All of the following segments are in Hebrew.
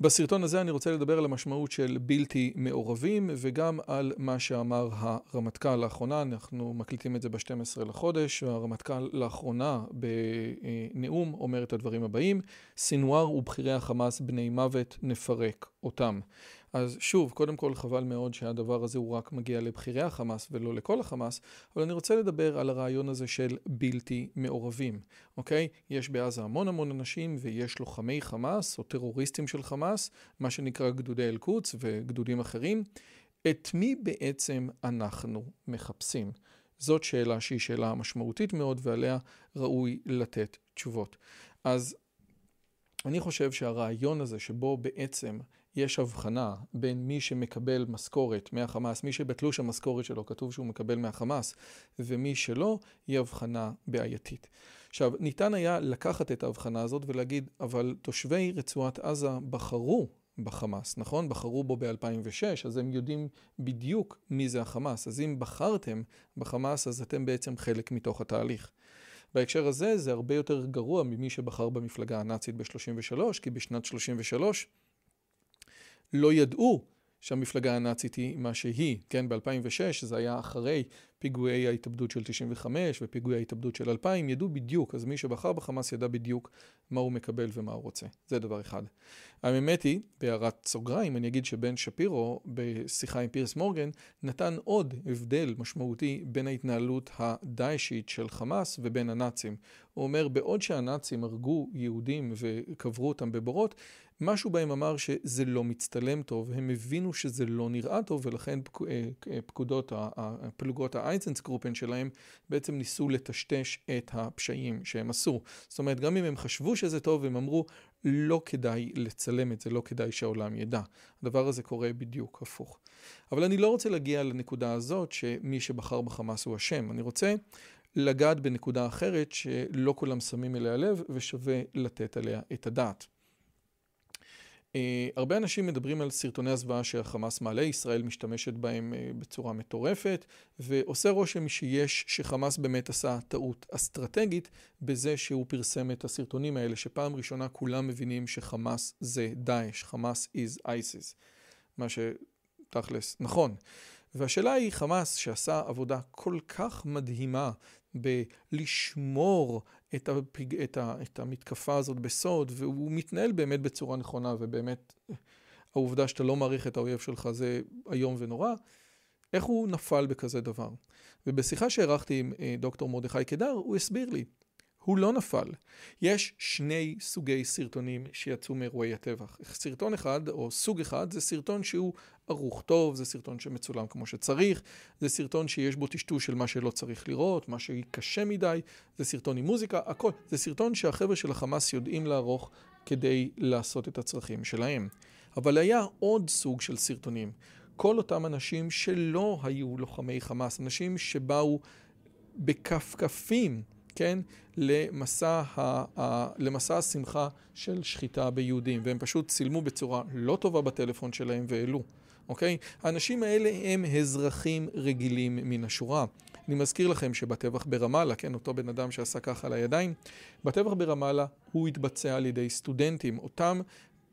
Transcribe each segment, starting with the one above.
בסרטון הזה אני רוצה לדבר על המשמעות של בלתי מעורבים וגם על מה שאמר הרמטכ"ל לאחרונה, אנחנו מקליטים את זה ב-12 לחודש, והרמטכ"ל לאחרונה בנאום אומר את הדברים הבאים: סינואר ובכירי החמאס בני מוות, נפרק אותם. אז שוב, קודם כל חבל מאוד שהדבר הזה הוא רק מגיע לבכירי החמאס ולא לכל החמאס, אבל אני רוצה לדבר על הרעיון הזה של בלתי מעורבים, אוקיי? יש בעזה המון המון אנשים ויש לוחמי חמאס או טרוריסטים של חמאס, מה שנקרא גדודי אל-קודס וגדודים אחרים. את מי בעצם אנחנו מחפשים? זאת שאלה שהיא שאלה משמעותית מאוד ועליה ראוי לתת תשובות. אז אני חושב שהרעיון הזה שבו בעצם יש הבחנה בין מי שמקבל משכורת מהחמאס, מי שבתלוש המשכורת שלו כתוב שהוא מקבל מהחמאס, ומי שלא, היא הבחנה בעייתית. עכשיו, ניתן היה לקחת את ההבחנה הזאת ולהגיד, אבל תושבי רצועת עזה בחרו בחמאס, נכון? בחרו בו ב-2006, אז הם יודעים בדיוק מי זה החמאס. אז אם בחרתם בחמאס, אז אתם בעצם חלק מתוך התהליך. בהקשר הזה זה הרבה יותר גרוע ממי שבחר במפלגה הנאצית ב-33, כי בשנת 33 לא ידעו שהמפלגה הנאצית היא מה שהיא, כן, ב-2006 זה היה אחרי פיגועי ההתאבדות של 95 ופיגועי ההתאבדות של 2000, ידעו בדיוק, אז מי שבחר בחמאס ידע בדיוק מה הוא מקבל ומה הוא רוצה. זה דבר אחד. האמת היא, בהערת סוגריים, אני אגיד שבן שפירו, בשיחה עם פירס מורגן, נתן עוד הבדל משמעותי בין ההתנהלות הדאעשית של חמאס ובין הנאצים. הוא אומר, בעוד שהנאצים הרגו יהודים וקברו אותם בבורות, משהו בהם אמר שזה לא מצטלם טוב, הם הבינו שזה לא נראה טוב ולכן אה, פקודות, פלוגות האייזנסגרופן שלהם בעצם ניסו לטשטש את הפשעים שהם עשו. זאת אומרת, גם אם הם חשבו שזה טוב, הם אמרו, לא כדאי לצלם את זה, לא כדאי שהעולם ידע. הדבר הזה קורה בדיוק הפוך. אבל אני לא רוצה להגיע לנקודה הזאת שמי שבחר בחמאס הוא אשם. אני רוצה לגעת בנקודה אחרת שלא כולם שמים אליה לב ושווה לתת עליה את הדעת. Uh, הרבה אנשים מדברים על סרטוני הזוועה שהחמאס מעלה, ישראל משתמשת בהם uh, בצורה מטורפת, ועושה רושם שיש, שחמאס באמת עשה טעות אסטרטגית בזה שהוא פרסם את הסרטונים האלה, שפעם ראשונה כולם מבינים שחמאס זה דאעש, חמאס is ISIS, מה שתכלס נכון. והשאלה היא, חמאס שעשה עבודה כל כך מדהימה בלשמור את, הפג... את, ה... את המתקפה הזאת בסוד, והוא מתנהל באמת בצורה נכונה, ובאמת העובדה שאתה לא מעריך את האויב שלך זה איום ונורא, איך הוא נפל בכזה דבר? ובשיחה שערכתי עם אה, דוקטור מרדכי קדר, הוא הסביר לי. הוא לא נפל. יש שני סוגי סרטונים שיצאו מאירועי הטבח. סרטון אחד, או סוג אחד, זה סרטון שהוא ערוך טוב, זה סרטון שמצולם כמו שצריך, זה סרטון שיש בו טשטוש של מה שלא צריך לראות, מה שקשה מדי, זה סרטון עם מוזיקה, הכל. זה סרטון שהחבר'ה של החמאס יודעים לערוך כדי לעשות את הצרכים שלהם. אבל היה עוד סוג של סרטונים. כל אותם אנשים שלא היו לוחמי חמאס, אנשים שבאו בכפכפים כן, למסע, ה, ה, למסע השמחה של שחיטה ביהודים, והם פשוט צילמו בצורה לא טובה בטלפון שלהם והעלו, אוקיי? האנשים האלה הם אזרחים רגילים מן השורה. אני מזכיר לכם שבטבח ברמאללה, כן, אותו בן אדם שעשה ככה על הידיים, בטבח ברמאללה הוא התבצע על ידי סטודנטים, אותם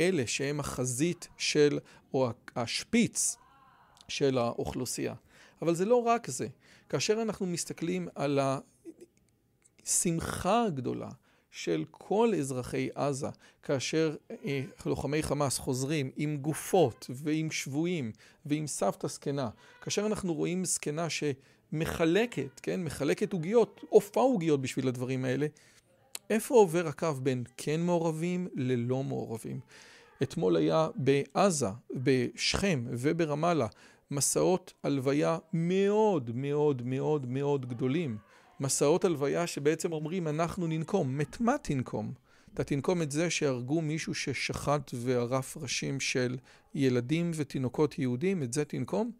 אלה שהם החזית של, או השפיץ של האוכלוסייה. אבל זה לא רק זה. כאשר אנחנו מסתכלים על ה... שמחה גדולה של כל אזרחי עזה, כאשר אה, לוחמי חמאס חוזרים עם גופות ועם שבויים ועם סבתא זקנה, כאשר אנחנו רואים זקנה שמחלקת, כן, מחלקת עוגיות, עופה עוגיות בשביל הדברים האלה, איפה עובר הקו בין כן מעורבים ללא מעורבים? אתמול היה בעזה, בשכם וברמאללה מסעות הלוויה מאוד מאוד מאוד מאוד גדולים. מסעות הלוויה שבעצם אומרים אנחנו ננקום, את מה תנקום? אתה תנקום את זה שהרגו מישהו ששחט וערף ראשים של ילדים ותינוקות יהודים, את זה תנקום?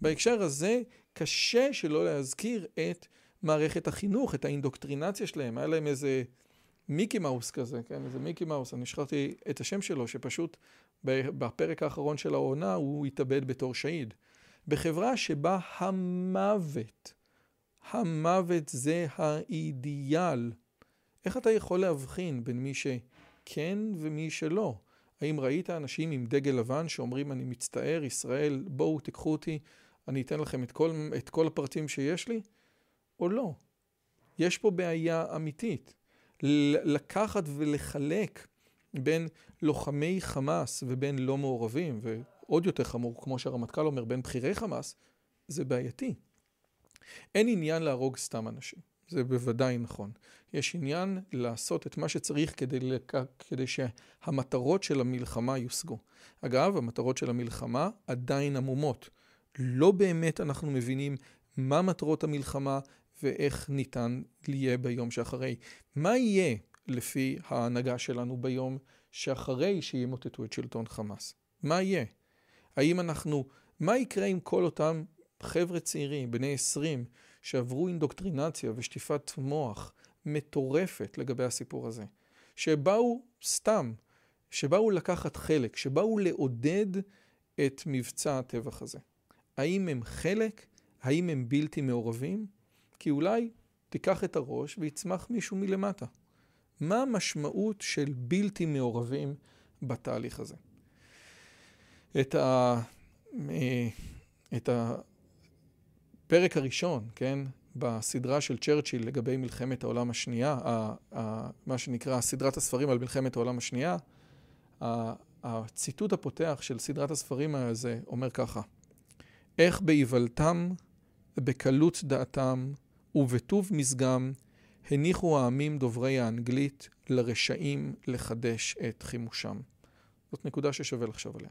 בהקשר הזה קשה שלא להזכיר את מערכת החינוך, את האינדוקטרינציה שלהם, היה להם איזה מיקי מאוס כזה, כן, איזה מיקי מאוס, אני שכחתי את השם שלו, שפשוט בפרק האחרון של העונה הוא התאבד בתור שהיד. בחברה שבה המוות, המוות זה האידיאל. איך אתה יכול להבחין בין מי שכן ומי שלא? האם ראית אנשים עם דגל לבן שאומרים אני מצטער, ישראל, בואו תיקחו אותי, אני אתן לכם את כל, את כל הפרטים שיש לי? או לא? יש פה בעיה אמיתית. לקחת ולחלק בין לוחמי חמאס ובין לא מעורבים, ועוד יותר חמור, כמו שהרמטכ"ל אומר, בין בכירי חמאס, זה בעייתי. אין עניין להרוג סתם אנשים, זה בוודאי נכון. יש עניין לעשות את מה שצריך כדי, לק... כדי שהמטרות של המלחמה יושגו. אגב, המטרות של המלחמה עדיין עמומות. לא באמת אנחנו מבינים מה מטרות המלחמה ואיך ניתן יהיה ביום שאחרי. מה יהיה לפי ההנהגה שלנו ביום שאחרי שימוטטו את שלטון חמאס? מה יהיה? האם אנחנו, מה יקרה עם כל אותם חבר'ה צעירים, בני 20, שעברו אינדוקטרינציה ושטיפת מוח מטורפת לגבי הסיפור הזה? שבאו סתם, שבאו לקחת חלק, שבאו לעודד את מבצע הטבח הזה. האם הם חלק? האם הם בלתי מעורבים? כי אולי תיקח את הראש ויצמח מישהו מלמטה. מה המשמעות של בלתי מעורבים בתהליך הזה? את, ה... אה, את הפרק הראשון, כן, בסדרה של צ'רצ'יל לגבי מלחמת העולם השנייה, מה שנקרא סדרת הספרים על מלחמת העולם השנייה, הציטוט הפותח של סדרת הספרים הזה אומר ככה: איך באיוולתם ובקלות דעתם ובטוב משגם הניחו העמים דוברי האנגלית לרשעים לחדש את חימושם. זאת נקודה ששווה לחשוב עליה.